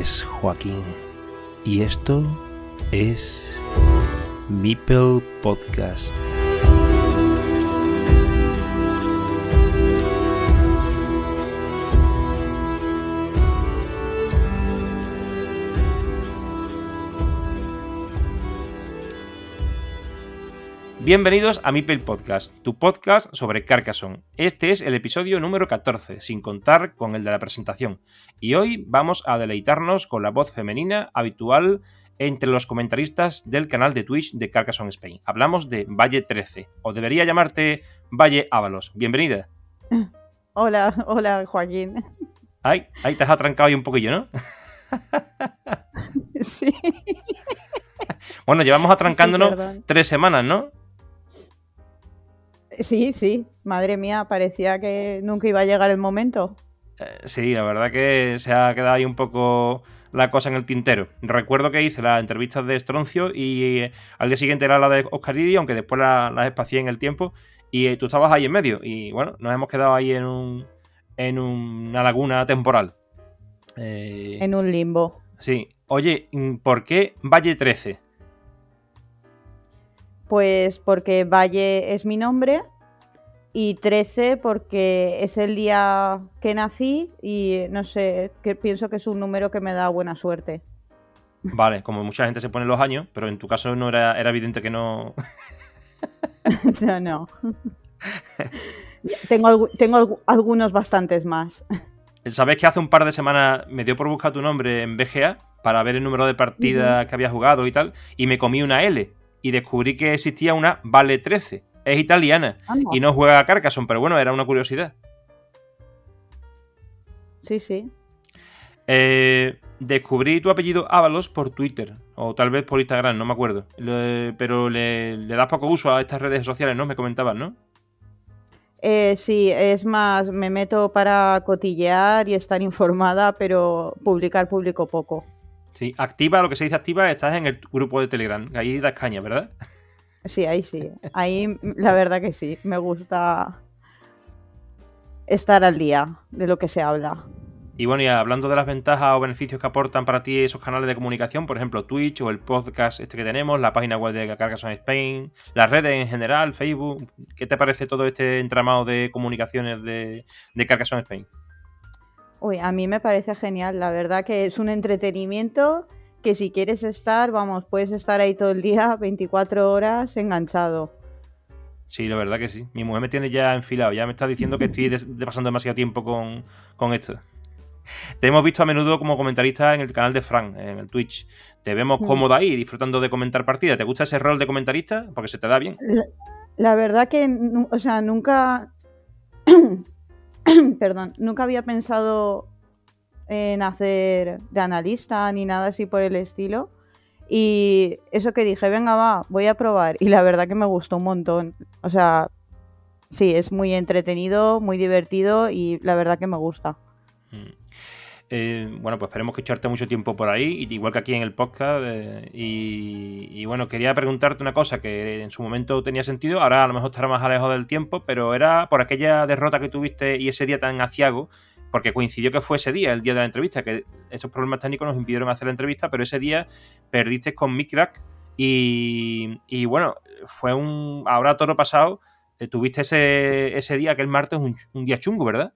Es Joaquín y esto es Mipel Podcast. Bienvenidos a Mipel Podcast, tu podcast sobre Carcassonne. Este es el episodio número 14, sin contar con el de la presentación. Y hoy vamos a deleitarnos con la voz femenina habitual entre los comentaristas del canal de Twitch de Carcassonne Spain. Hablamos de Valle 13, o debería llamarte Valle Ábalos. Bienvenida. Hola, hola Joaquín. Ay, ahí te has atrancado ahí un poquillo, ¿no? Sí. Bueno, llevamos atrancándonos tres semanas, ¿no? Sí, sí. Madre mía, parecía que nunca iba a llegar el momento. Eh, Sí, la verdad que se ha quedado ahí un poco la cosa en el tintero. Recuerdo que hice las entrevistas de Stroncio y eh, al día siguiente era la de Oscaridi, aunque después la- las espacié en el tiempo. Y eh, tú estabas ahí en medio. Y bueno, nos hemos quedado ahí en, un, en una laguna temporal. En un limbo. Sí. Oye, mm, ¿por qué Valle 13? Pues porque Valle es mi nombre y 13 porque es el día que nací y no sé, que pienso que es un número que me da buena suerte. Vale, como mucha gente se pone los años, pero en tu caso no era, era evidente que no. no, no. tengo, tengo algu- algunos bastantes más. ¿Sabes que hace un par de semanas me dio por buscar tu nombre en BGA para ver el número de partidas que había jugado y tal? Y me comí una L y descubrí que existía una Vale 13. Es italiana Anda. y no juega a Carcassonne, pero bueno, era una curiosidad. Sí, sí. Eh, descubrí tu apellido Ábalos por Twitter o tal vez por Instagram, no me acuerdo. Le- pero le, le das poco uso a estas redes sociales, ¿no? Me comentabas, ¿no? Eh, sí, es más, me meto para cotillear y estar informada, pero publicar publico poco. Sí, activa, lo que se dice activa, estás en el grupo de Telegram. Ahí das caña, ¿verdad? Sí, ahí sí. Ahí la verdad que sí. Me gusta estar al día de lo que se habla. Y bueno, y hablando de las ventajas o beneficios que aportan para ti esos canales de comunicación, por ejemplo, Twitch o el podcast este que tenemos, la página web de Carcassonne Spain, las redes en general, Facebook, ¿qué te parece todo este entramado de comunicaciones de, de Spain? Uy, a mí me parece genial. La verdad que es un entretenimiento que si quieres estar, vamos, puedes estar ahí todo el día, 24 horas, enganchado. Sí, la verdad que sí. Mi mujer me tiene ya enfilado, ya me está diciendo que estoy de- pasando demasiado tiempo con, con esto. Te hemos visto a menudo como comentarista en el canal de Frank, en el Twitch. Te vemos Mm. cómoda ahí, disfrutando de comentar partidas. ¿Te gusta ese rol de comentarista? Porque se te da bien. La, la verdad que, o sea, nunca, perdón, nunca había pensado en hacer de analista ni nada así por el estilo. Y eso que dije, venga, va, voy a probar. Y la verdad que me gustó un montón. O sea, sí, es muy entretenido, muy divertido y la verdad que me gusta. Mm. Eh, bueno, pues esperemos que echarte mucho tiempo por ahí, igual que aquí en el podcast. eh, y, y bueno, quería preguntarte una cosa que en su momento tenía sentido, ahora a lo mejor estará más alejado del tiempo, pero era por aquella derrota que tuviste y ese día tan aciago, porque coincidió que fue ese día, el día de la entrevista, que esos problemas técnicos nos impidieron hacer la entrevista, pero ese día perdiste con Mikrak y, y bueno, fue un. Ahora todo lo pasado, eh, tuviste ese, ese día, aquel martes, un, un día chungo, ¿verdad?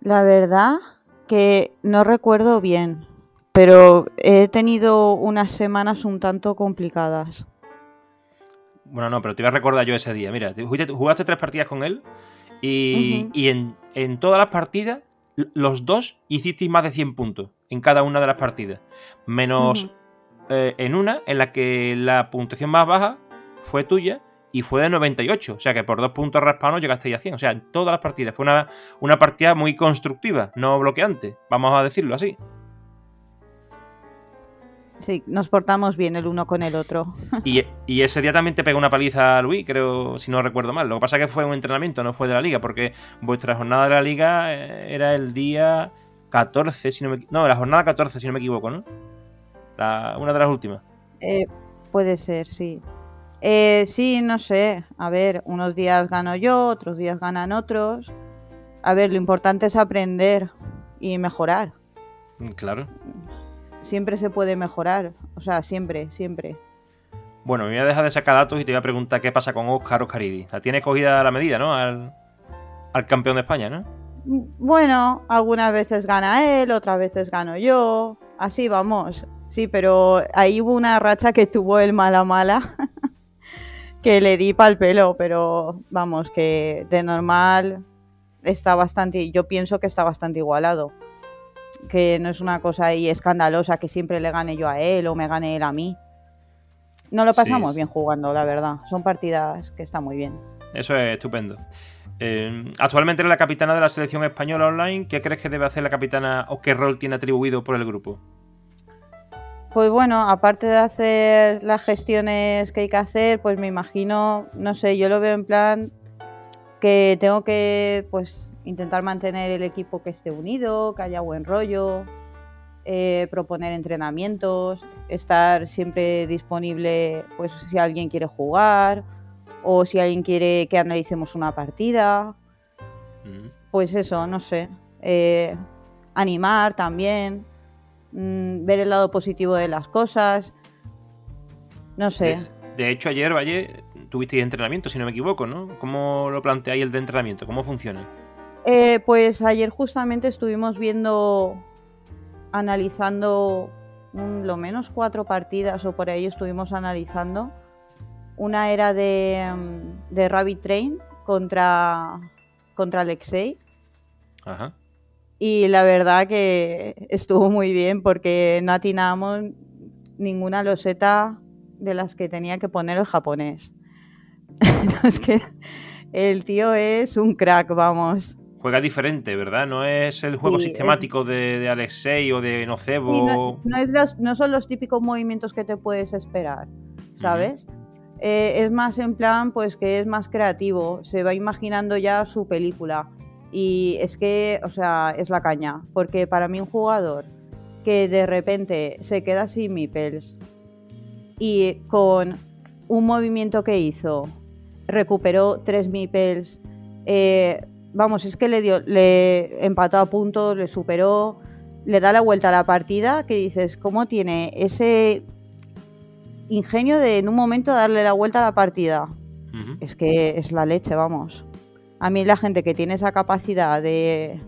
La verdad que no recuerdo bien, pero he tenido unas semanas un tanto complicadas. Bueno, no, pero te voy a recordar yo ese día. Mira, te- jugaste, jugaste tres partidas con él y, y en, en todas las partidas, los dos hicisteis más de 100 puntos en cada una de las partidas. Menos eh, en una en la que la puntuación más baja fue tuya y fue de 98. O sea que por dos puntos raspados llegasteis a 100. O sea, en todas las partidas. Fue una, una partida muy constructiva, no bloqueante. Vamos a decirlo así. Sí, nos portamos bien el uno con el otro. Y, y ese día también te pegó una paliza a Luis, creo, si no recuerdo mal. Lo que pasa es que fue un entrenamiento, no fue de la liga, porque vuestra jornada de la liga eh, era el día 14, si no me No, la jornada 14, si no me equivoco, ¿no? La- una de las últimas. Eh, puede ser, sí. Eh, sí, no sé. A ver, unos días gano yo, otros días ganan otros. A ver, lo importante es aprender y mejorar. Mm, Claro. Siempre se puede mejorar, o sea, siempre, siempre. Bueno, me voy a dejar de sacar datos y te voy a preguntar qué pasa con Oscar Oscaridi. La tiene cogida la medida, ¿no? Al, al campeón de España, ¿no? Bueno, algunas veces gana él, otras veces gano yo. Así vamos. Sí, pero ahí hubo una racha que tuvo el mala mala. que le di pal pelo, pero vamos, que de normal está bastante. Yo pienso que está bastante igualado. Que no es una cosa ahí escandalosa que siempre le gane yo a él o me gane él a mí. No lo Sí, pasamos sí. bien jugando, la verdad. Son partidas que están muy bien. Eso es estupendo. Eh, actualmente eres la capitana de la selección española online. ¿Qué crees que debe hacer la capitana o qué rol tiene atribuido por el grupo? Pues bueno, aparte de hacer las gestiones que hay que hacer, pues me imagino, no sé, yo lo veo en plan que tengo que pues intentar mantener el equipo que esté unido, que haya buen rollo, eh, proponer entrenamientos, estar siempre disponible pues si alguien quiere jugar o si alguien quiere que analicemos una partida, Mm. pues eso, no sé. eh, animar también, mm, ver el lado positivo de las cosas. No sé. De, de hecho, ayer, Valle, tuvisteis entrenamiento, si no me equivoco, ¿no? ¿Cómo lo planteáis el de entrenamiento? ¿Cómo funciona? Eh, pues ayer justamente estuvimos viendo, analizando lo menos cuatro partidas o por ahí estuvimos analizando. Una era de, mm, de Rabbit Train contra, contra Alexei. Ajá. Y la verdad que estuvo muy bien porque no atinamos ninguna loseta de las que tenía que poner el japonés. No, es que el tío es un crack, vamos. Juega diferente, ¿verdad? No es el juego Sí, sistemático de, de Alexei o de Nocebo. No, no es los- no son los típicos movimientos que te puedes esperar, ¿sabes? Eh, es más en plan, pues que es más creativo, se va imaginando ya su película. Y es que, o sea, es la caña, porque para mí un jugador que de repente se queda sin mipels y con un movimiento que hizo recuperó tres mipels, eh, vamos, es que le dio, le empató a puntos, le superó, le da la vuelta a la partida, que dices, ¿cómo tiene ese ingenio de en un momento darle la vuelta a la partida? Es que es la leche, vamos. A mí la gente que tiene esa capacidad de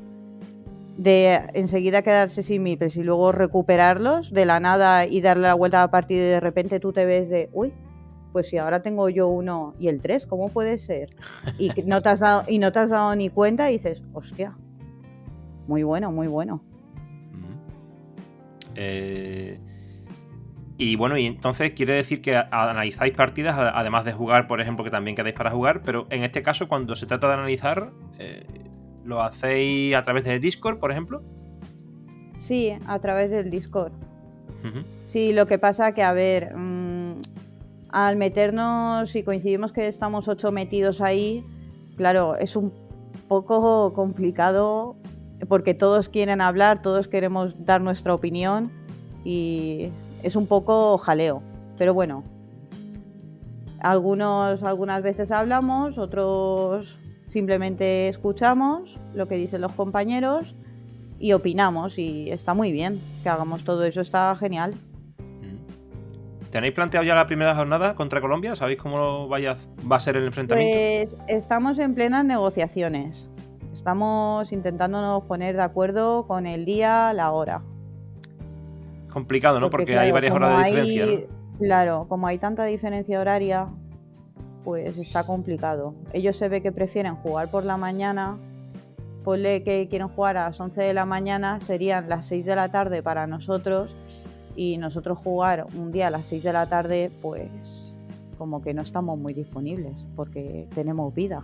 de enseguida quedarse sin mipels y luego recuperarlos de la nada y darle la vuelta a la partida y de repente tú te ves de, uy, pues si ahora tengo yo uno y el tres, ¿cómo puede ser? Y no te has dado, y no te has dado ni cuenta y dices, hostia, muy bueno, muy bueno. Eh, y bueno, y entonces quiere decir que analizáis partidas, además de jugar, por ejemplo, que también quedáis para jugar, pero en este caso, cuando se trata de analizar, eh, ¿lo hacéis a través de Discord, por ejemplo? Sí, a través del Discord. Sí, lo que pasa que, a ver, mm, al meternos y coincidimos que estamos ocho metidos ahí, claro, es un poco complicado porque todos quieren hablar, todos queremos dar nuestra opinión y es un poco jaleo. Pero bueno, algunos, algunas veces hablamos, otros simplemente escuchamos lo que dicen los compañeros y opinamos y está muy bien que hagamos todo eso, está genial. ¿Tenéis planteado ya la primera jornada contra Colombia? ¿Sabéis cómo vaya, va a ser el enfrentamiento? Pues estamos en plenas negociaciones. Estamos intentándonos poner de acuerdo con el día, la hora. complicado, ¿no? Porque, hay claro, varias horas de hay- diferencia, ¿no? Claro, como hay tanta diferencia horaria, pues está complicado. Ellos se ve que prefieren jugar por la mañana. Ponle que quieren jugar a las 11 de la mañana, serían las 6 de la tarde para nosotros. Y nosotros jugar un día a las 6 de la tarde, pues como que no estamos muy disponibles porque tenemos vida.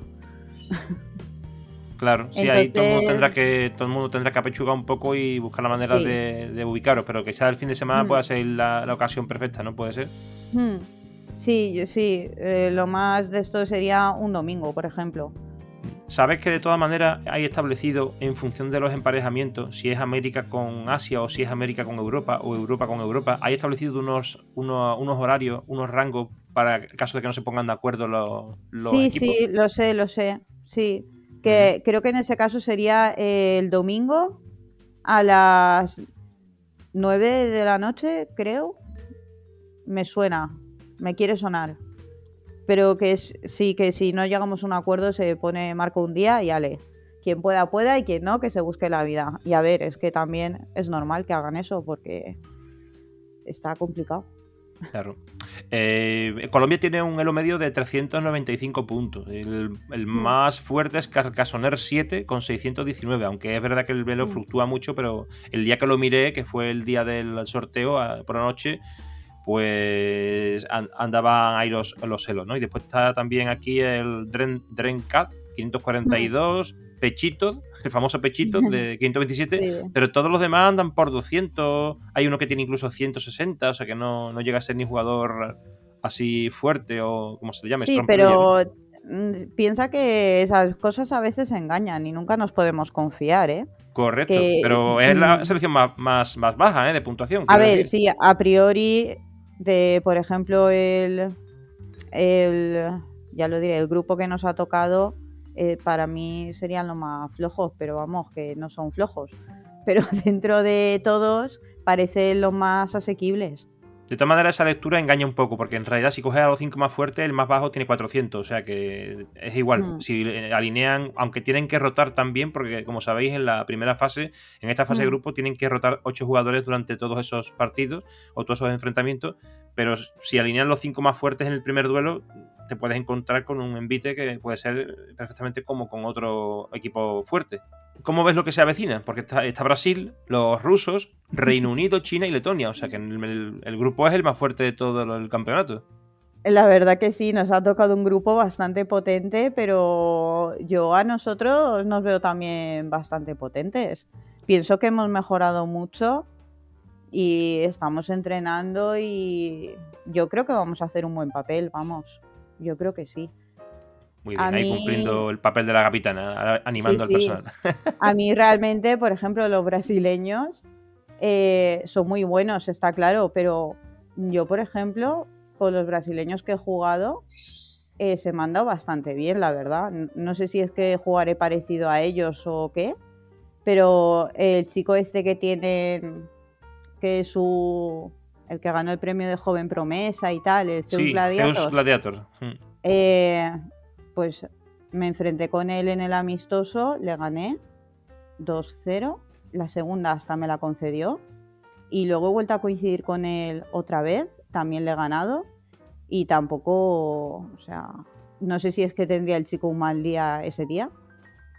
Claro, sí, ahí todo el mundo tendrá que todo el mundo tendrá que apechugar un poco y buscar la manera Sí. de, de ubicaros, pero que sea el fin de semana Mm. pueda ser la, la ocasión perfecta, ¿no? Puede ser. Hmm, Sí, sí. eh, lo más de esto sería un domingo, por ejemplo. Sabes que de todas maneras hay establecido en función de los emparejamientos, si es América con Asia o si es América con Europa o Europa con Europa, hay establecido unos, unos, unos horarios, unos rangos para el caso de que no se pongan de acuerdo los, los sí, equipos. sí, lo sé, lo sé. Sí. Que creo que en ese caso sería el domingo a las 9 de la noche, creo. Me suena, me quiere sonar. Pero que es, sí, que si no llegamos a un acuerdo se pone marco un día y ale. Quien pueda, pueda y quien no, que se busque la vida. Y a ver, es que también es normal que hagan eso porque está complicado. Claro. Eh, Colombia tiene un elo medio de 395 puntos. El, Mm. más fuerte es Carcasoner 7 con 619, aunque es verdad que el velo Mm. fluctúa mucho, pero el día que lo miré, que fue el día del sorteo por la noche, pues an- andaban ahí los, los elos, ¿no? Y después está también aquí el Dren, Drencat 542, Pechitos, el famoso Pechitos de 527, Sí. pero todos los demás andan por 200. Hay uno que tiene incluso 160, o sea que no, no llega a ser ni jugador así fuerte o como se le llame. Sí, pero mm, piensa que esas cosas a veces engañan y nunca nos podemos confiar, ¿eh? Correcto, que- pero es la selección más, más, más baja ¿eh? de puntuación. A ver, decir. sí, a priori, de, por ejemplo, el, el, ya lo diré, el grupo que nos ha tocado, eh, para mí serían los más flojos, pero vamos, que no son flojos. Pero dentro de todos parecen los más asequibles. De todas maneras, esa lectura engaña un poco, porque en realidad, si coges a los 5 más fuertes, el más bajo tiene 400, o sea que es igual. Mm. Si alinean, aunque tienen que rotar también, porque como sabéis, en la primera fase, en esta fase de Mm. grupo, tienen que rotar 8 jugadores durante todos esos partidos o todos esos enfrentamientos, pero si alinean los 5 más fuertes en el primer duelo, te puedes encontrar con un envite que puede ser perfectamente como con otro equipo fuerte. ¿Cómo ves lo que se avecina? Porque está, está Brasil, los rusos, Reino Unido, China y Letonia. O sea que el, el- el grupo es el más fuerte de todo el campeonato. La verdad que sí, nos ha tocado un grupo bastante potente, pero yo a nosotros nos veo también bastante potentes. Pienso que hemos mejorado mucho y estamos entrenando y yo creo que vamos a hacer un buen papel, vamos. Yo creo que sí. Muy bien, A ahí mí- cumpliendo el papel de la capitana, animando Sí, al personal. A mí realmente, por ejemplo, los brasileños eh, son muy buenos, está claro, pero yo, por ejemplo, con los brasileños que he jugado, eh, se me han dado bastante bien, la verdad. No sé si es que jugaré parecido a ellos o qué, pero el chico este que tienen, que es su... el que ganó el premio de joven promesa y tal, el Zeus Sí, Gladiator. Zeus Gladiator. Mm. Eh, pues me enfrenté con él en el amistoso, le gané 2-0. La segunda hasta me la concedió. Y luego he vuelto a coincidir con él otra vez, también le he ganado. Y tampoco, o sea, no sé si es que tendría el chico un mal día ese día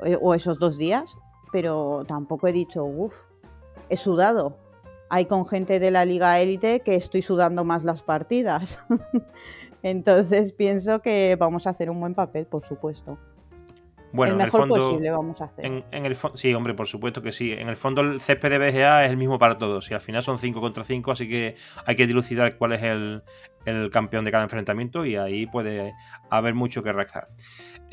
eh, o esos dos días, pero tampoco he dicho, uff, he sudado. Hay con gente de la liga élite que estoy sudando más las partidas. Entonces pienso que vamos a hacer un buen papel, por supuesto. Bueno, el en el mejor fondo. posible vamos a hacer. En, en el fo- sí, hombre, por supuesto que sí. En el fondo el césped de BGA es el mismo para todos y al final son 5 contra 5, así que hay que dilucidar cuál es el, el campeón de cada enfrentamiento y ahí puede haber mucho que rascar.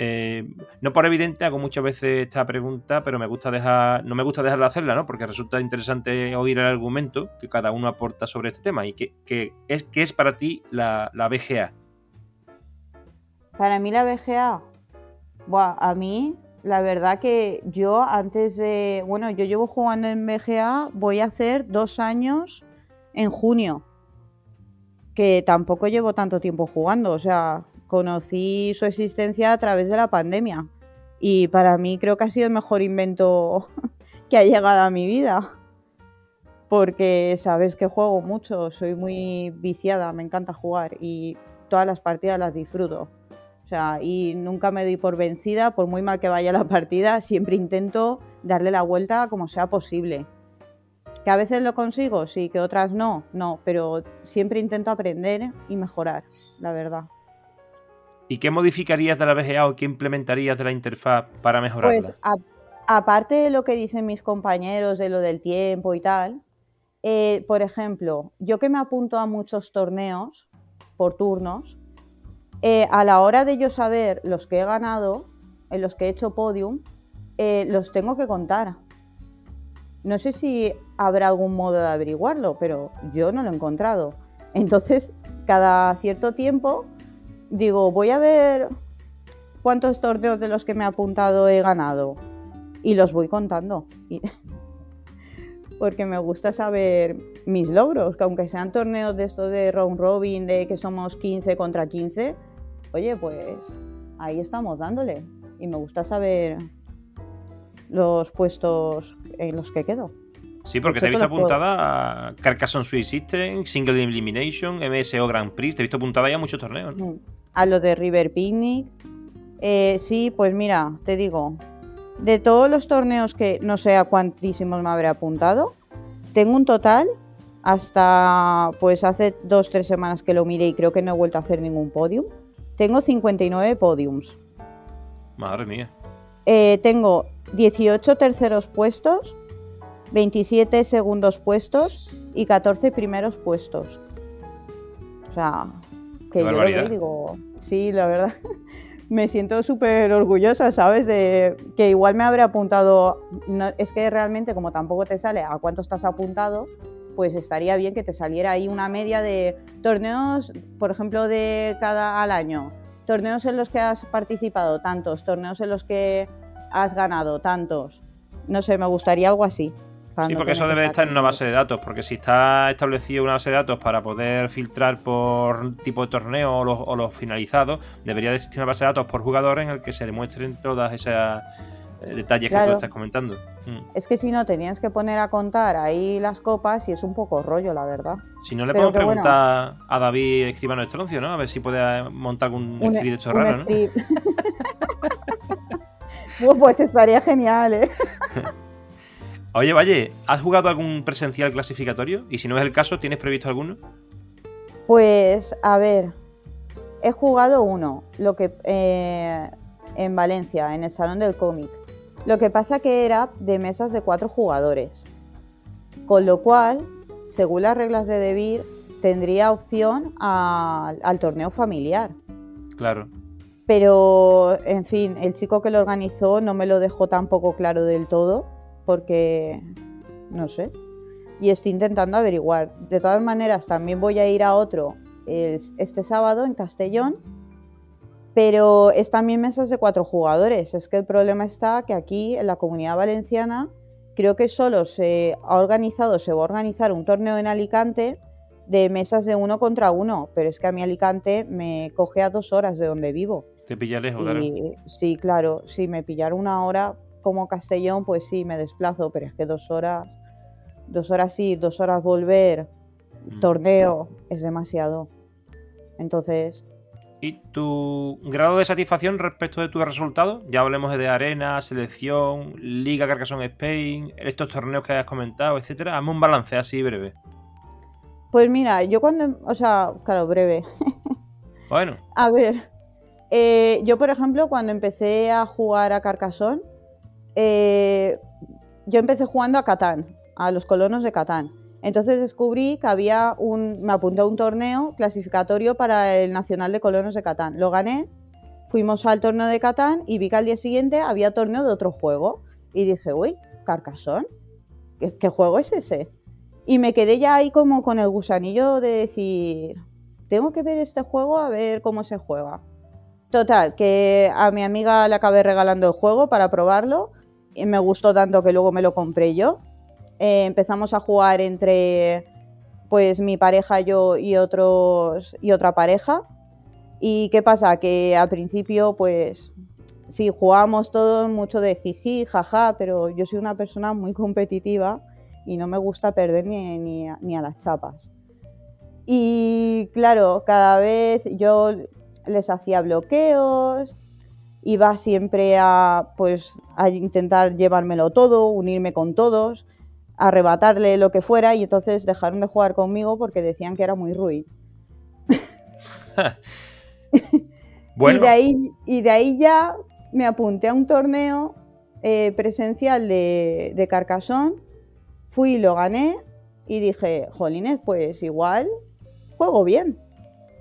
Eh, no por evidente hago muchas veces esta pregunta, pero me gusta dejar, no me gusta dejar de hacerla, ¿no? Porque resulta interesante oír el argumento que cada uno aporta sobre este tema y que, que es, ¿qué es para ti la, la BGA. Para mí la BGA, buah, a mí la verdad que yo antes de, bueno, yo llevo jugando en BGA, voy a hacer dos años en junio, que tampoco llevo tanto tiempo jugando, o sea, conocí su existencia a través de la pandemia y para mí creo que ha sido el mejor invento que ha llegado a mi vida. Porque sabes que juego mucho, soy muy viciada, me encanta jugar y todas las partidas las disfruto. O sea, y nunca me doy por vencida, por muy mal que vaya la partida, siempre intento darle la vuelta como sea posible. Que a veces lo consigo, sí, que otras no, no, pero siempre intento aprender y mejorar, la verdad. ¿Y qué modificarías de la BGA o qué implementarías de la interfaz para mejorarla? Pues a- aparte de lo que dicen mis compañeros de lo del tiempo y tal, eh, por ejemplo, yo que me apunto a muchos torneos por turnos, eh, a la hora de yo saber los que he ganado, en los que he hecho podium, eh, los tengo que contar. No sé si habrá algún modo de averiguarlo, pero yo no lo he encontrado. Entonces, cada cierto tiempo, digo, voy a ver cuántos torneos de los que me he apuntado he ganado. Y los voy contando. Porque me gusta saber mis logros, que aunque sean torneos de esto de round robin, de que somos 15 contra 15, oye, pues ahí estamos dándole. Y me gusta saber los puestos en los que quedo. Sí, porque te he visto apuntada a Carcassonne Sweet System, Single Elimination, MSO Grand Prix. Te he visto apuntada ya a muchos torneos. Mm. A lo de River Picnic. Eh, sí, pues mira, te digo, de todos los torneos que no sé a cuantísimos me habré apuntado, tengo un total hasta pues hace dos, tres semanas que lo miré y creo que no he vuelto a hacer ningún podium. Tengo 59 podiums. Madre mía. Eh, tengo 18 terceros puestos, 27 segundos puestos y 14 primeros puestos. O sea, que yo lo veo digo, sí, la verdad, me siento súper orgullosa, ¿sabes? De que igual me habré apuntado, es que realmente como tampoco te sale a cuánto estás apuntado, pues estaría bien que te saliera ahí una media de torneos, por ejemplo, de cada al año, torneos en los que has participado tantos, torneos en los que has ganado tantos. No sé, me gustaría algo así. Sí, porque eso debe estar en una base de datos, porque si está establecido una base de datos para poder filtrar por tipo de torneo o los, finalizados, debería de existir una base de datos por jugador en el que se demuestren todas esas eh, detalles que tú estás comentando. Mm. Es que si no, tenías que poner a contar ahí las copas y es un poco rollo, la verdad. Si no, le podemos preguntar a David Escribano Estroncio, ¿no? A ver si puede montar algún un, script hecho raro, ¿no? pues estaría genial, ¿eh? Oye, Valle, ¿has jugado algún presencial clasificatorio? Y si no es el caso, ¿tienes previsto alguno? Pues, a ver, he jugado uno, lo que eh, en Valencia, en el Salón del Cómic. Lo que pasa que era de mesas de cuatro jugadores. Con lo cual, según las reglas de Debir, tendría opción al torneo familiar. Claro. Pero, en fin, el chico que lo organizó no me lo dejó tampoco claro del todo porque no sé. Y estoy intentando averiguar. De todas maneras, también voy a ir a otro este sábado en Castellón, pero es también mesas de cuatro jugadores. Es que el problema está que aquí en la comunidad valenciana creo que solo se ha organizado, se va a organizar un torneo en Alicante de mesas de uno contra uno, pero es que a mí Alicante me coge a dos horas de donde vivo. Te pilla lejos, claro. Sí, claro, si me pillara una hora, como Castellón, pues sí, me desplazo, pero es que dos horas, dos horas ir, dos horas volver, mm. torneo, es demasiado. Entonces... ¿Y tu grado de satisfacción respecto de tu resultado? Ya hablemos de arena, selección, Liga Carcassonne Spain, estos torneos que has comentado, etcétera. Hazme un balance así breve. Pues mira, yo cuando, o sea, claro, breve. Bueno. a ver, eh, yo por ejemplo cuando empecé a jugar a Carcassonne, eh, yo empecé jugando a Catán, a los colonos de Catán. Entonces descubrí que había un, me apunté a un torneo clasificatorio para el Nacional de Colonos de Catán. Lo gané, fuimos al torneo de Catán y vi que al día siguiente había torneo de otro juego. Y dije, uy, Carcasón, ¿qué, juego es ese? Y me quedé ya ahí como con el gusanillo de decir, tengo que ver este juego a ver cómo se juega. Total, que a mi amiga le acabé regalando el juego para probarlo y me gustó tanto que luego me lo compré yo. Eh, empezamos a jugar entre pues mi pareja, yo y otros y otra pareja. ¿Y qué pasa? Que al principio, pues sí, jugábamos todos mucho de jiji, jaja, pero yo soy una persona muy competitiva y no me gusta perder ni, ni, ni a las chapas. Y claro, cada vez yo les hacía bloqueos, iba siempre a, pues, a intentar llevármelo todo, unirme con todos, arrebatarle lo que fuera y entonces dejaron de jugar conmigo porque decían que era muy ruin. y, de ahí, y de ahí ya me apunté a un torneo eh, presencial de, de fui y lo gané y dije, jolines, pues igual juego bien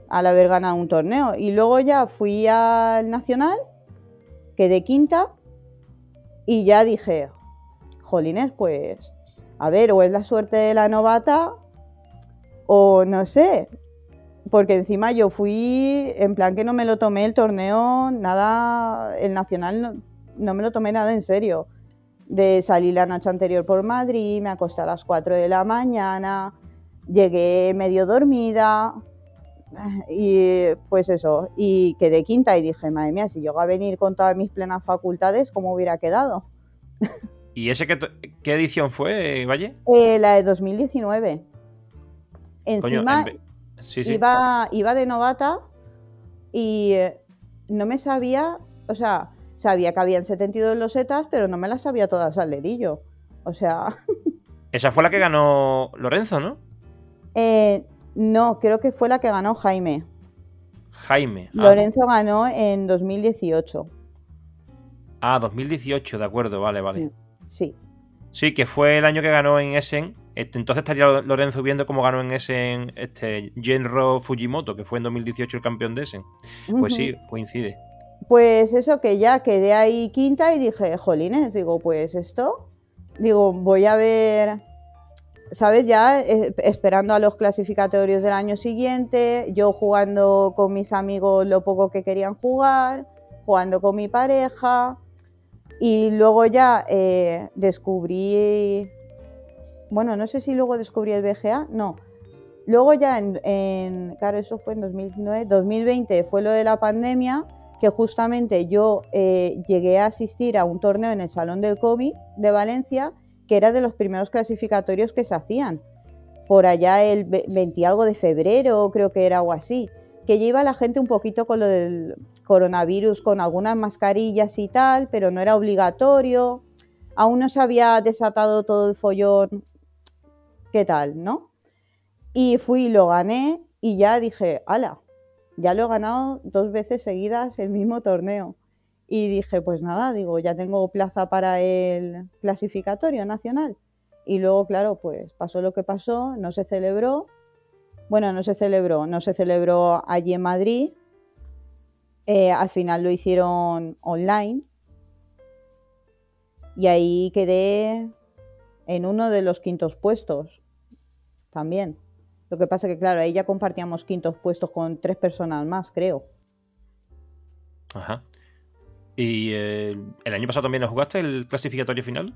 al haber ganado un torneo. Y luego ya fui al Nacional quedé quinta y ya dije, jolines, pues, a ver, o es la suerte de la novata o no sé, porque encima yo fui en plan que no me lo tomé el torneo, nada, el nacional no, me lo tomé nada en serio. de salir la noche anterior por Madrid, me acosté a las 4 de la mañana, llegué medio dormida y pues eso, y quedé quinta y dije, madre mía, si llego a venir con todas mis plenas facultades, ¿cómo hubiera quedado? ¿Y ese qué, qué edición fue, Valle? Eh, la de 2019. Encima Iba, iba de novata y eh, no me sabía, o sea, sabía que habían 72 losetas, pero no me las sabía todas al dedillo. O sea. Esa fue la que ganó Lorenzo, ¿no? Eh, no, creo que fue la que ganó Jaime. Jaime. Ah. Lorenzo ganó en 2018. Ah, 2018, de acuerdo, vale, vale. Sí. Sí, que fue el año que ganó en Essen. Este, entonces estaría Lorenzo viendo cómo ganó en Essen este Genro Fujimoto, que fue en 2018 el campeón de Essen. Pues sí, coincide. Pues eso que ya quedé ahí quinta y dije, jolines, digo, pues esto, digo, voy a ver, ¿sabes? Ya eh, esperando a los clasificatorios del año siguiente, yo jugando con mis amigos lo poco que querían jugar, jugando con mi pareja y luego ya eh, descubrí, bueno, no sé si luego descubrí el BGA, no. Luego ya en, claro, eso fue en 2019, 2020 fue lo de la pandemia que justamente yo eh, llegué a asistir a un torneo en el Salón del Cómic de Valencia, que era de los primeros clasificatorios que se hacían, por allá el 20 algo de febrero, creo que era algo así, que lleva la gente un poquito con lo del coronavirus, con algunas mascarillas y tal, pero no era obligatorio, aún no se había desatado todo el follón, ¿qué tal, no? Y fui y lo gané y ya dije, ala, ya lo he ganado dos veces seguidas el mismo torneo. Y dije, pues nada, digo, ya tengo plaza para el clasificatorio nacional. Y luego, claro, pues pasó lo que pasó, no se celebró. Bueno, no se celebró, no se celebró allí en Madrid. Eh, al final lo hicieron online. Y ahí quedé en uno de los quintos puestos también. Lo que pasa que, claro, ahí ya compartíamos quintos puestos con tres personas más, creo. Ajá. ¿Y eh, el año pasado también jugaste el clasificatorio final?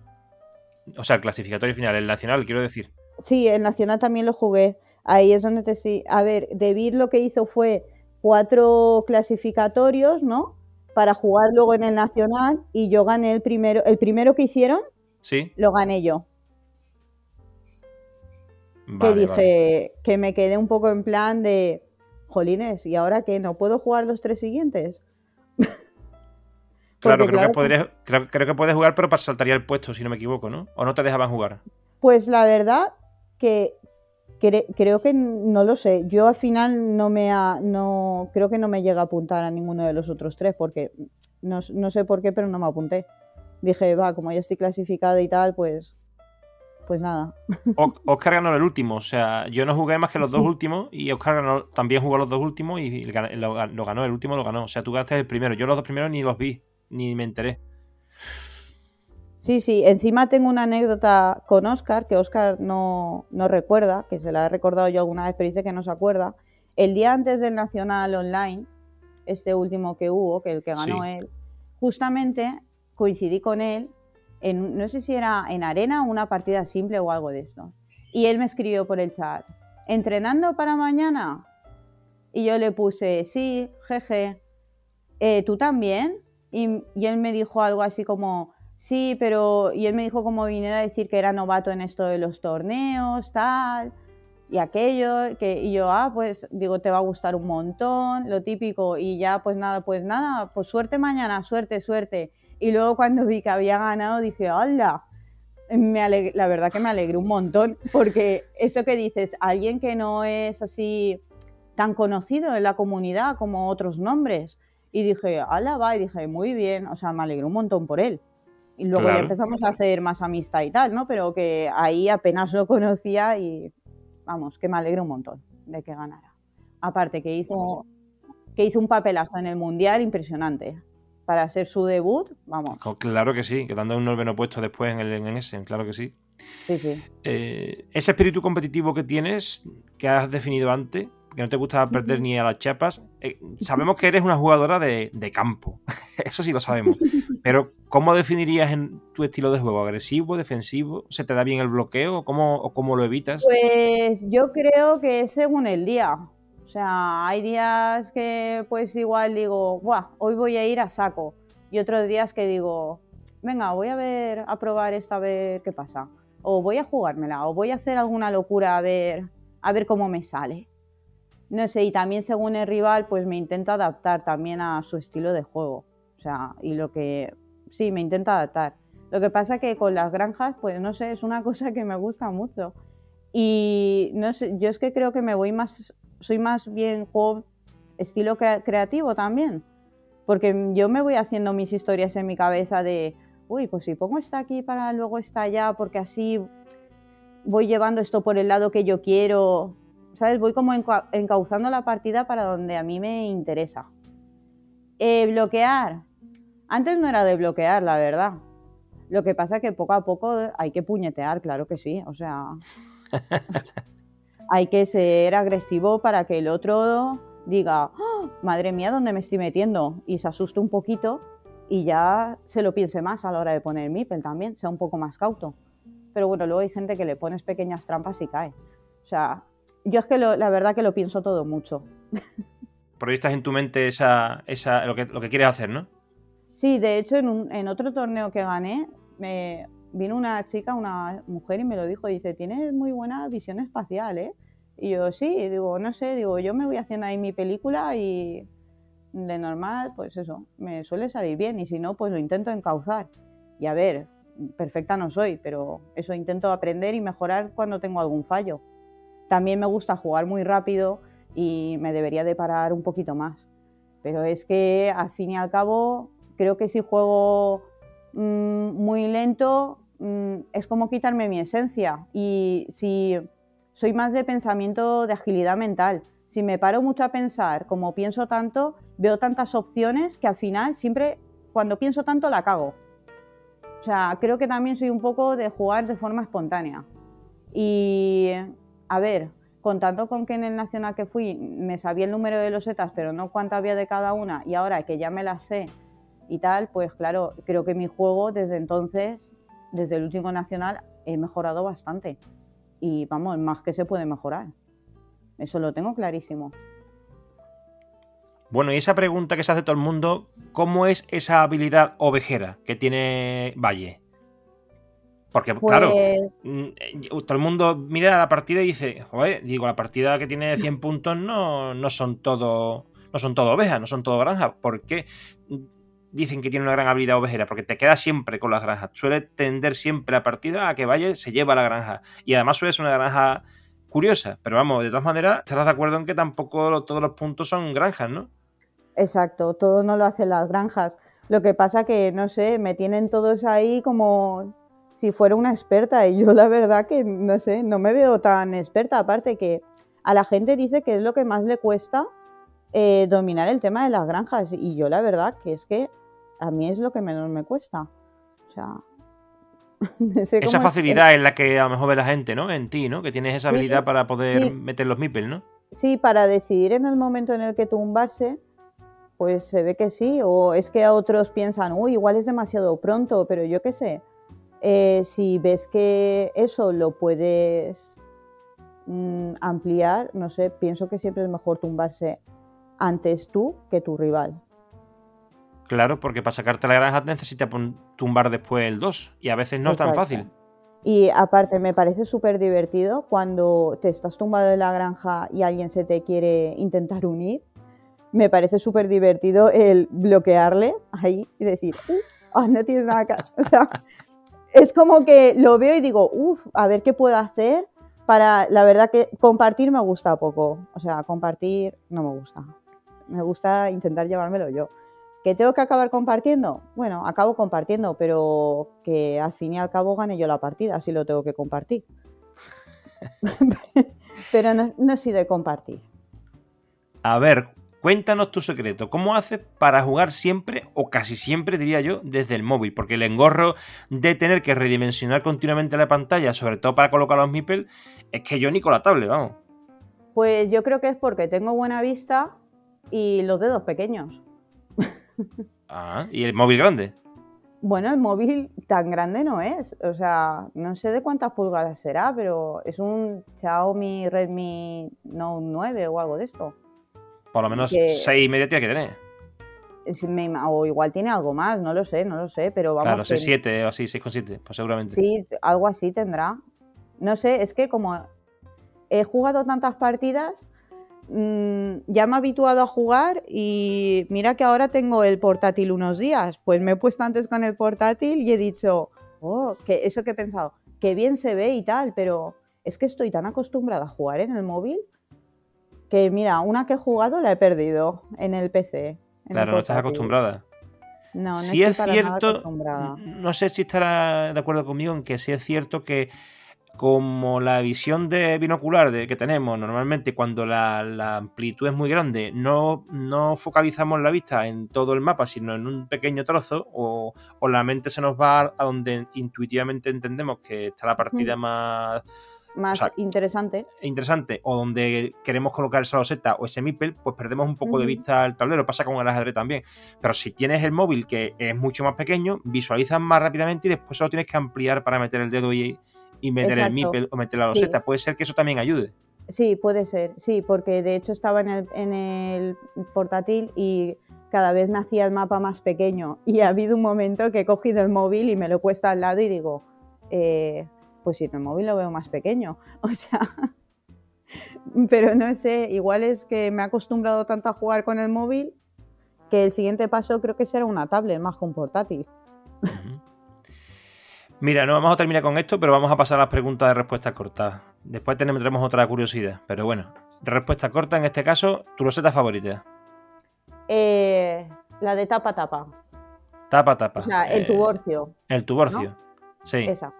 O sea, el clasificatorio final, el nacional, quiero decir. Sí, el nacional también lo jugué. Ahí es donde te sí. A ver, David lo que hizo fue cuatro clasificatorios, ¿no? Para jugar luego en el nacional y yo gané el primero. El primero que hicieron, sí. lo gané yo que dije que me quedé un poco en plan de, jolines, ¿y ahora qué? ¿No puedo jugar los tres siguientes? claro, creo, que creo, que puedes jugar, pero saltaría el puesto, si no me equivoco, ¿no? ¿O no te dejaban jugar? Pues la verdad que creo que no lo sé. Yo al final no me ha, no creo que no me llega a apuntar a ninguno de los otros tres porque no, no sé por qué, pero no me apunté. Dije, va, como ya estoy clasificada y tal, pues pues nada. Oscar ganó el último, o sea, yo no jugué más que los dos últimos y Oscar también jugó los dos últimos y lo, ganó, el último lo ganó. O sea, tú ganaste el primero, yo los dos primeros ni los vi, ni me enteré. Sí, sí, encima tengo una anécdota con Oscar, que Oscar no, recuerda, que se la he recordado yo alguna vez, pero dice que no se acuerda. El día antes del Nacional Online, este último que hubo, que el que ganó él, justamente coincidí con él no sé si era en arena o una partida simple o algo de esto. Y él me escribió por el chat, ¿entrenando para mañana? Y yo le puse, sí, jeje, eh, ¿tú también? Y, él me dijo algo así como, sí, pero... Y él me dijo como viniera a decir que era novato en esto de los torneos, tal, y aquello, que, y yo, ah, pues digo, te va a gustar un montón, lo típico, y ya, pues nada, pues nada, pues suerte mañana, suerte, suerte. Y luego cuando vi que había ganado dije, ¡hola! Me la verdad que me alegré un montón, porque eso que dices, alguien que no es así tan conocido en la comunidad como otros nombres. Y dije, ¡hala, va! Y dije, muy bien, o sea, me alegré un montón por él. Y luego ya empezamos a hacer más amistad y tal, ¿no? Pero que ahí apenas lo conocía y, vamos, que me alegré un montón de que ganara. Aparte que hizo, que hizo un papelazo en el Mundial impresionante para hacer su debut, vamos. Claro que sí, quedando un noveno puesto después en el en ese, claro que sí. Sí, sí. Eh, ese espíritu competitivo que tienes, que has definido antes, que no te gusta perder ni a las chapas. Eh, sabemos que eres una jugadora de, campo, eso sí lo sabemos. Pero, ¿cómo definirías en tu estilo de juego? ¿Agresivo, defensivo? ¿Se te da bien el bloqueo o cómo, cómo lo evitas? Pues yo creo que es según el día. O sea, hay días que pues igual digo, Buah, hoy voy a ir a saco. Y otros días que digo, venga, voy a ver, a probar esta a ver qué pasa. O voy a jugármela, o voy a hacer alguna locura a ver, a ver cómo me sale. No sé, y también según el rival, pues me intento adaptar también a su estilo de juego. O sea, y lo que. Sí, me intento adaptar. Lo que pasa que con las granjas, pues no sé, es una cosa que me gusta mucho. Y no sé, yo es que creo que me voy más. Soy más bien juego estilo creativo también. Porque yo me voy haciendo mis historias en mi cabeza de. Uy, pues si pongo esta aquí para luego esta allá, porque así voy llevando esto por el lado que yo quiero ¿sabes? Voy como encauzando la partida para donde a mí me interesa. Eh, bloquear. Antes no era de bloquear, la verdad. Lo que pasa es que poco a poco hay que puñetear, claro que sí. O sea, hay que ser agresivo para que el otro diga, ¡Ah! madre mía, ¿dónde me estoy metiendo? Y se asuste un poquito y ya se lo piense más a la hora de poner el MIPEL también, sea un poco más cauto. Pero bueno, luego hay gente que le pones pequeñas trampas y cae. O sea, yo es que la verdad que lo pienso todo mucho. Proyectas en tu mente esa, esa, lo, que, lo que quieres hacer, ¿no? Sí, de hecho en, en otro torneo que gané me vino una chica, una mujer y me lo dijo, dice, tienes muy buena visión espacial, ¿eh? Y yo, sí, digo, no sé, digo, yo me voy haciendo ahí mi película y de normal, pues eso, me suele salir bien y si no, pues lo intento encauzar. Y a ver, perfecta no soy, pero eso intento aprender y mejorar cuando tengo algún fallo. También me gusta jugar muy rápido y me debería de parar un poquito más. Pero es que al fin y al cabo creo que si juego mm, muy lento mm, es como quitarme mi esencia. Y si soy más de pensamiento de agilidad mental, si me paro mucho a pensar, como pienso tanto, veo tantas opciones que al final siempre cuando pienso tanto la cago. O sea, creo que también soy un poco de jugar de forma espontánea. Y a ver, contando con que en el nacional que fui me sabía el número de los setas, pero no cuánto había de cada una, y ahora que ya me las sé y tal, pues claro, creo que mi juego desde entonces, desde el último nacional, he mejorado bastante. Y vamos, más que se puede mejorar. Eso lo tengo clarísimo. Bueno, y esa pregunta que se hace todo el mundo, ¿cómo es esa habilidad ovejera que tiene Valle? Porque, claro, pues mm, eh, todo el mundo mira la partida y dice, joder, digo, la partida que tiene 100 puntos no, no son todo no son todo ovejas, no son todo granjas. ¿Por qué dicen que tiene una gran habilidad ovejera? Porque te queda siempre con las granjas. Suele tender siempre la partida a que vaya, se lleva la granja. Y además suele ser una granja curiosa. Pero vamos, de todas maneras, estarás de acuerdo en que tampoco todos los puntos son granjas, ¿no? Exacto, todo no lo hacen las granjas. Lo que pasa que, no sé, me tienen todos ahí como si fuera una experta. Y yo la verdad que, no sé, no me veo tan experta. Aparte que a la gente dice que es lo que más le cuesta eh, dominar el tema de las granjas. Y yo la verdad que es que a mí es lo que menos me cuesta. O sea... esa facilidad es, la que a lo mejor ve la gente, ¿no? En ti, ¿no? Que tienes esa habilidad para poder meter los meeples, ¿no? Sí, para decidir en el momento en el que tumbarse, pues se ve que sí. O es que a otros piensan, uy, igual es demasiado pronto, pero yo qué sé. Eh, si ves que eso lo puedes mm, ampliar, no sé, pienso que siempre es mejor tumbarse antes tú que tu rival. Claro, porque para sacarte la granja necesitas tumbar después el 2 y a veces no es tan fácil. Y aparte me parece súper divertido cuando te estás tumbado en la granja y alguien se te quiere intentar unir. Me parece súper divertido el bloquearle ahí y decir, uh, no tienes nada que... O sea, es como que lo veo y digo, uff, a ver qué puedo hacer para, la verdad que compartir me gusta poco, o sea, compartir no me gusta, me gusta intentar llevármelo yo. ¿Que tengo que acabar compartiendo? Bueno, acabo compartiendo, pero que al fin y al cabo gane yo la partida si lo tengo que compartir. pero no, no soy de compartir. A ver, Cuéntanos tu secreto. ¿Cómo haces para jugar siempre, o casi siempre diría yo, desde el móvil? Porque el engorro de tener que redimensionar continuamente la pantalla, sobre todo para colocar los meeples, es que yo ni con la tablet, vamos. Pues yo creo que es porque tengo buena vista y los dedos pequeños. Ah, ¿y el móvil grande? Bueno, el móvil tan grande no es. O sea, no sé de cuántas pulgadas será, pero es un Xiaomi Redmi Note 9 o algo de esto. Por lo menos seis y media tiene que tener. O igual tiene algo más, no lo sé, no lo sé, pero vamos. Claro, 6,7 o así, 6,7, pues seguramente. Sí, algo así tendrá. No sé, es que como he jugado tantas partidas, mm, ya me he habituado a jugar y mira que ahora tengo el portátil unos días. Pues me he puesto antes con el portátil y he dicho, oh, que eso que he pensado, que bien se ve y tal, pero es que estoy tan acostumbrada a jugar en el móvil que mira, una que he jugado la he perdido en el PC. claro, no estás acostumbrada. No, no si es cierto, no sé si estará de acuerdo conmigo en que sí es cierto que como la visión de binocular de, que tenemos normalmente cuando la, amplitud es muy grande, no, no, focalizamos la vista en todo el mapa, sino en un pequeño trozo, o, o la mente se nos va a donde intuitivamente entendemos que está la partida más más interesante. Interesante, o donde queremos colocar esa loseta o ese mipel, pues perdemos un poco de vista el tablero. Pasa con el ajedrez también. Pero si tienes el móvil que es mucho más pequeño, visualizas más rápidamente y después solo tienes que ampliar para meter el dedo y, meter el mipel o meter la loseta. Puede ser que eso también ayude. Sí, puede ser, sí, porque de hecho estaba en el, en el portátil y cada vez me hacía el mapa más pequeño. Y ha habido un momento que he cogido el móvil y me lo he puesto al lado y digo, eh, pues si en el móvil lo veo más pequeño. O sea, pero no sé, igual es que me he acostumbrado tanto a jugar con el móvil que el siguiente paso creo que será una tablet más con portátil. Mira, no vamos a terminar con esto, pero vamos a pasar a las preguntas de respuesta corta. Después tendremos otra curiosidad, pero bueno, de respuesta corta en este caso, ¿tu roseta favorita? Eh, la de tapa tapa. Tapa tapa. O sea, el eh, tuborcio. El tuborcio. Sí. Esa.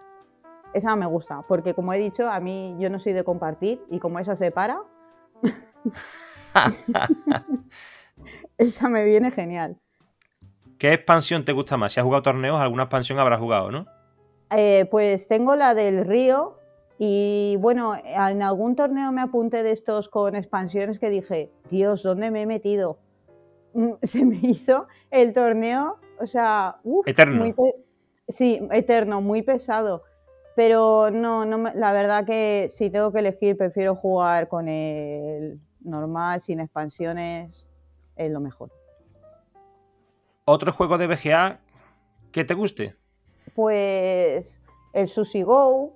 Esa me gusta, porque como he dicho, a mí yo no soy de compartir y como esa se para, esa me viene genial. ¿Qué expansión te gusta más? Si has jugado torneos, alguna expansión habrás jugado, ¿no? Eh, pues tengo la del río y bueno, en algún torneo me apunté de estos con expansiones que dije, Dios, ¿dónde me he metido? Mm, se me hizo el torneo, o sea, eterno. sí, eterno, muy pesado. Pero no, no la verdad que si tengo que elegir, prefiero jugar con el normal, sin expansiones, es lo mejor. ¿Otro juego de BGA que te guste? Pues el Sushi Go,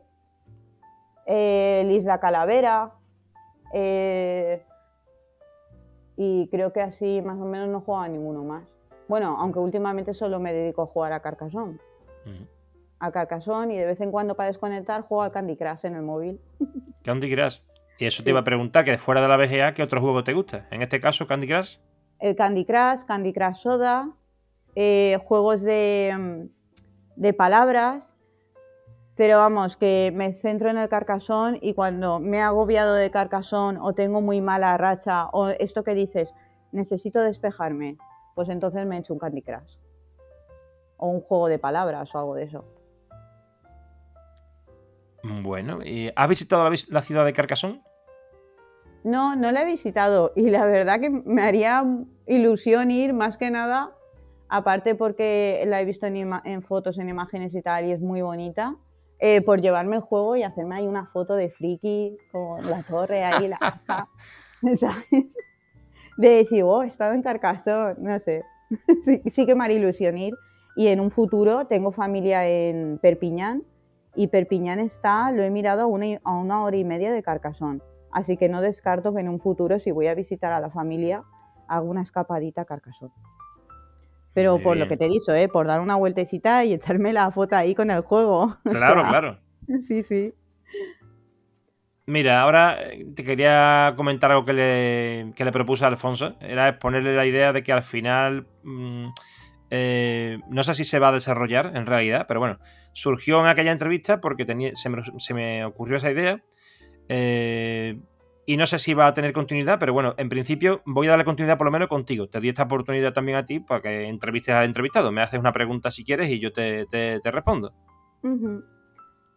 el Isla Calavera, eh, y creo que así más o menos no juego a ninguno más. Bueno, aunque últimamente solo me dedico a jugar a Carcassonne a Carcassonne y de vez en cuando para desconectar juego al Candy Crush en el móvil. Candy Crush. Y eso te iba a preguntar, que fuera de la BGA, ¿qué otro juego te gusta? En este caso, Candy Crush. El Candy Crush, Candy Crush Soda, eh, juegos de, mm, de palabras, pero vamos, que me centro en el Carcassonne y cuando me he agobiado de Carcassonne o tengo muy mala racha o esto que dices, necesito despejarme, pues entonces me echo un Candy Crush. O un juego de palabras o algo de eso. Bueno, ¿has visitado la, ciudad de Carcassonne? No, no la he visitado y la verdad que me haría ilusión ir más que nada, aparte porque la he visto en, fotos, en imágenes y tal y es muy bonita, eh, por llevarme el juego y hacerme ahí una foto de friki con la torre ahí, la casa, De decir, oh, he estado en Carcassonne, no sé. sí, sí que me haría ilusión ir y en un futuro tengo familia en Perpiñán y Perpiñán está, lo he mirado a una, a una hora y media de Carcasón. Así que no descarto que en un futuro, si voy a visitar a la familia, haga una escapadita a Carcasón. Pero por lo que te he dicho, ¿eh? por dar una vueltecita y echarme la foto ahí con el juego. Claro, claro. Sí, sí. Mira, ahora eh, te quería comentar algo que le, que le propuse a Alfonso. Era exponerle la idea de que al final. Mm, eh, no sé si se va a desarrollar en realidad, pero bueno, surgió en aquella entrevista porque se, me, ocurrió esa idea. Eh, y no sé si va a tener continuidad, pero bueno, en principio voy a darle continuidad por lo menos contigo. Te di esta oportunidad también a ti para que entrevistes al entrevistado. Me haces una pregunta si quieres y yo te, respondo.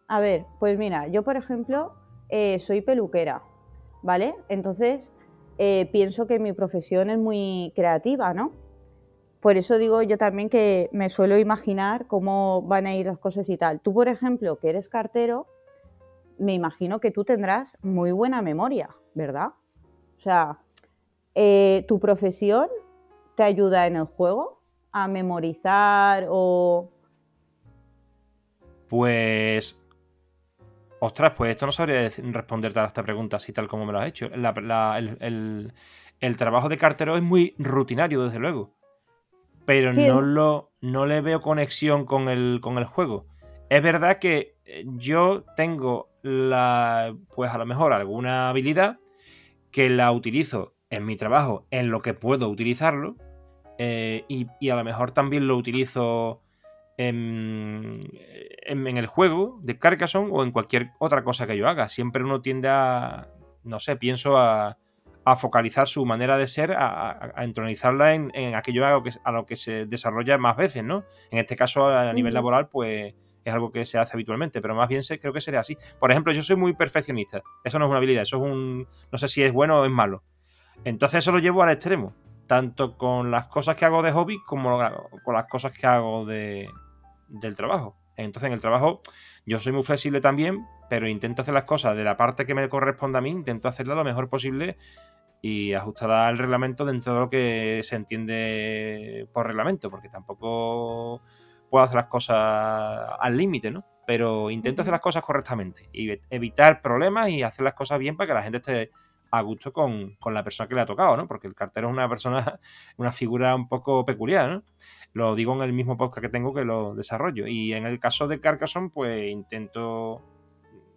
A ver, pues mira, yo por ejemplo eh, soy peluquera. ¿vale? Entonces, pienso que mi profesión es muy creativa, ¿no? Por eso digo yo también que me suelo imaginar cómo van a ir las cosas y tal. Tú, por ejemplo, que eres cartero, me imagino que tú tendrás muy buena memoria, ¿verdad? O sea, eh, ¿tu profesión te ayuda en el juego a memorizar o...? Pues... Ostras, pues esto no sabría responderte a esta pregunta así tal como me lo has hecho. el, el trabajo de cartero es muy rutinario, desde luego pero no, lo, no le veo conexión con el, con el juego. Es verdad que eh, yo tengo la, pues a lo mejor alguna habilidad que la utilizo en mi trabajo, en lo que puedo utilizarlo, eh, y, a lo mejor también lo utilizo en, en, en, el juego de Carcassonne o en cualquier otra cosa que yo haga. Siempre uno tiende a, no sé, pienso a, a focalizar su manera de ser, a, entronizarla en, aquello a lo, que, a lo, que, se desarrolla más veces, ¿no? En este caso, a, nivel laboral, pues es algo que se hace habitualmente, pero más bien creo que sería así. Por ejemplo, yo soy muy perfeccionista. Eso no es una habilidad, eso es un. No sé si es bueno o es malo. Entonces, eso lo llevo al extremo. Tanto con las cosas que hago de hobby como con las cosas que hago de, del trabajo. Entonces, en el trabajo, yo soy muy flexible también, pero intento hacer las cosas de la parte que me corresponde a mí, intento hacerla lo mejor posible y ajustada al reglamento dentro de lo que se entiende por reglamento, porque tampoco puedo hacer las cosas al límite, ¿no? Pero intento hacer las cosas correctamente y evitar problemas y hacer las cosas bien para que la gente esté a gusto con, la persona que le ha tocado, ¿no? Porque el cartero es una persona, una figura un poco peculiar, ¿no? Lo digo en el mismo podcast que tengo que lo desarrollo. Y en el caso de Carcassonne, pues intento,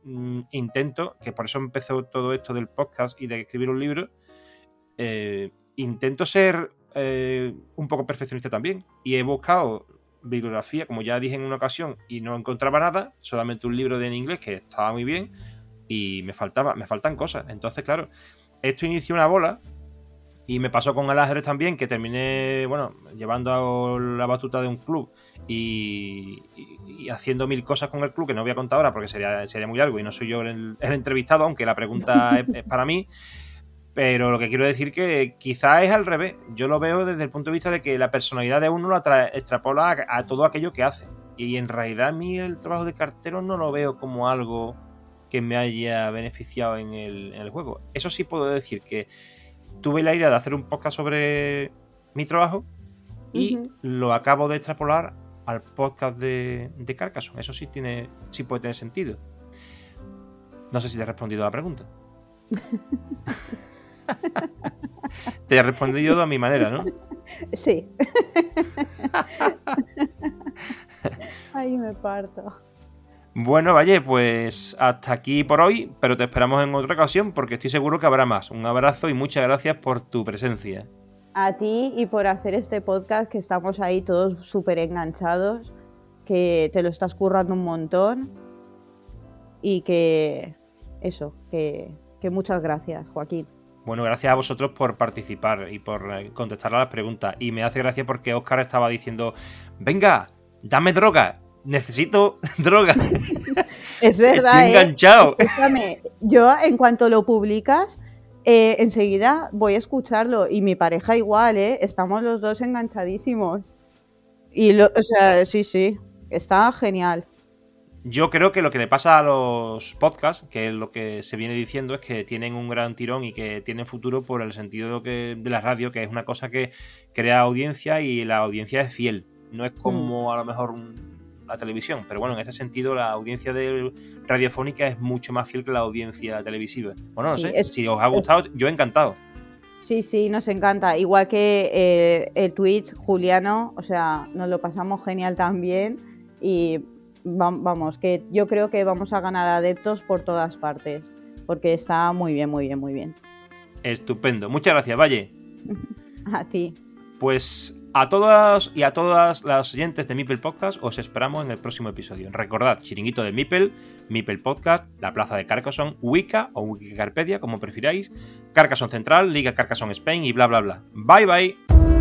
mm, intento, que por eso empezó todo esto del podcast y de escribir un libro, eh, intento ser eh, un poco perfeccionista también. Y he buscado bibliografía, como ya dije en una ocasión, y no encontraba nada, solamente un libro de en inglés que estaba muy bien, y me faltaba, me faltan cosas. Entonces, claro, esto inició una bola. Y me pasó con el ajedrez también, que terminé, bueno, llevando la batuta de un club y, haciendo mil cosas con el club, que no voy a contar ahora porque sería, sería muy largo y no soy yo el, entrevistado, aunque la pregunta es para mí. Pero lo que quiero decir que quizás es al revés. Yo lo veo desde el punto de vista de que la personalidad de uno lo extrapola a, todo aquello que hace. Y en realidad a mí el trabajo de cartero no lo veo como algo que me haya beneficiado en el, juego. Eso sí puedo decir que tuve la idea de hacer un podcast sobre mi trabajo y lo acabo de extrapolar al podcast de, de Carcassonne. Eso sí tiene, sí puede tener sentido. No sé si te he respondido a la pregunta. Te he respondido a mi manera, ¿no? Sí. Ahí me parto. Bueno, vaya, pues hasta aquí por hoy, pero te esperamos en otra ocasión porque estoy seguro que habrá más. Un abrazo y muchas gracias por tu presencia. A ti y por hacer este podcast que estamos ahí todos súper enganchados, que te lo estás currando un montón y que eso, que, que muchas gracias, Joaquín. Bueno, gracias a vosotros por participar y por eh, contestar a las preguntas. Y me hace gracia porque Oscar estaba diciendo, venga, dame droga, necesito droga. Es verdad. Estoy ¿eh? enganchado. yo en cuanto lo publicas, eh, enseguida voy a escucharlo. Y mi pareja igual, ¿eh? Estamos los dos enganchadísimos. Y, lo, o sea, sí, sí, está genial. Yo creo que lo que le pasa a los podcasts, que es lo que se viene diciendo, es que tienen un gran tirón y que tienen futuro por el sentido de, la radio, que es una cosa que crea audiencia y la audiencia es fiel. No es como mm. a lo mejor la televisión, pero bueno, en este sentido la audiencia de radiofónica es mucho más fiel que la audiencia televisiva. Bueno, no sé, si os ha gustado, yo encantado. Sí, sí, nos encanta. Igual que eh, el Twitch, Juliano, o sea, nos lo pasamos genial también. Y vamos, que yo creo que vamos a ganar adeptos por todas partes, porque está muy bien, muy bien, muy bien. Estupendo. Muchas gracias, Valle. a ti. Pues a todas y a todas las oyentes de Mipel Podcast os esperamos en el próximo episodio. Recordad, chiringuito de Mipel, Mipel Podcast, la plaza de Carcassonne, Wicca o Wikicarpedia, como prefiráis, Carcassonne Central, Liga Carcassonne Spain y bla bla bla. Bye bye.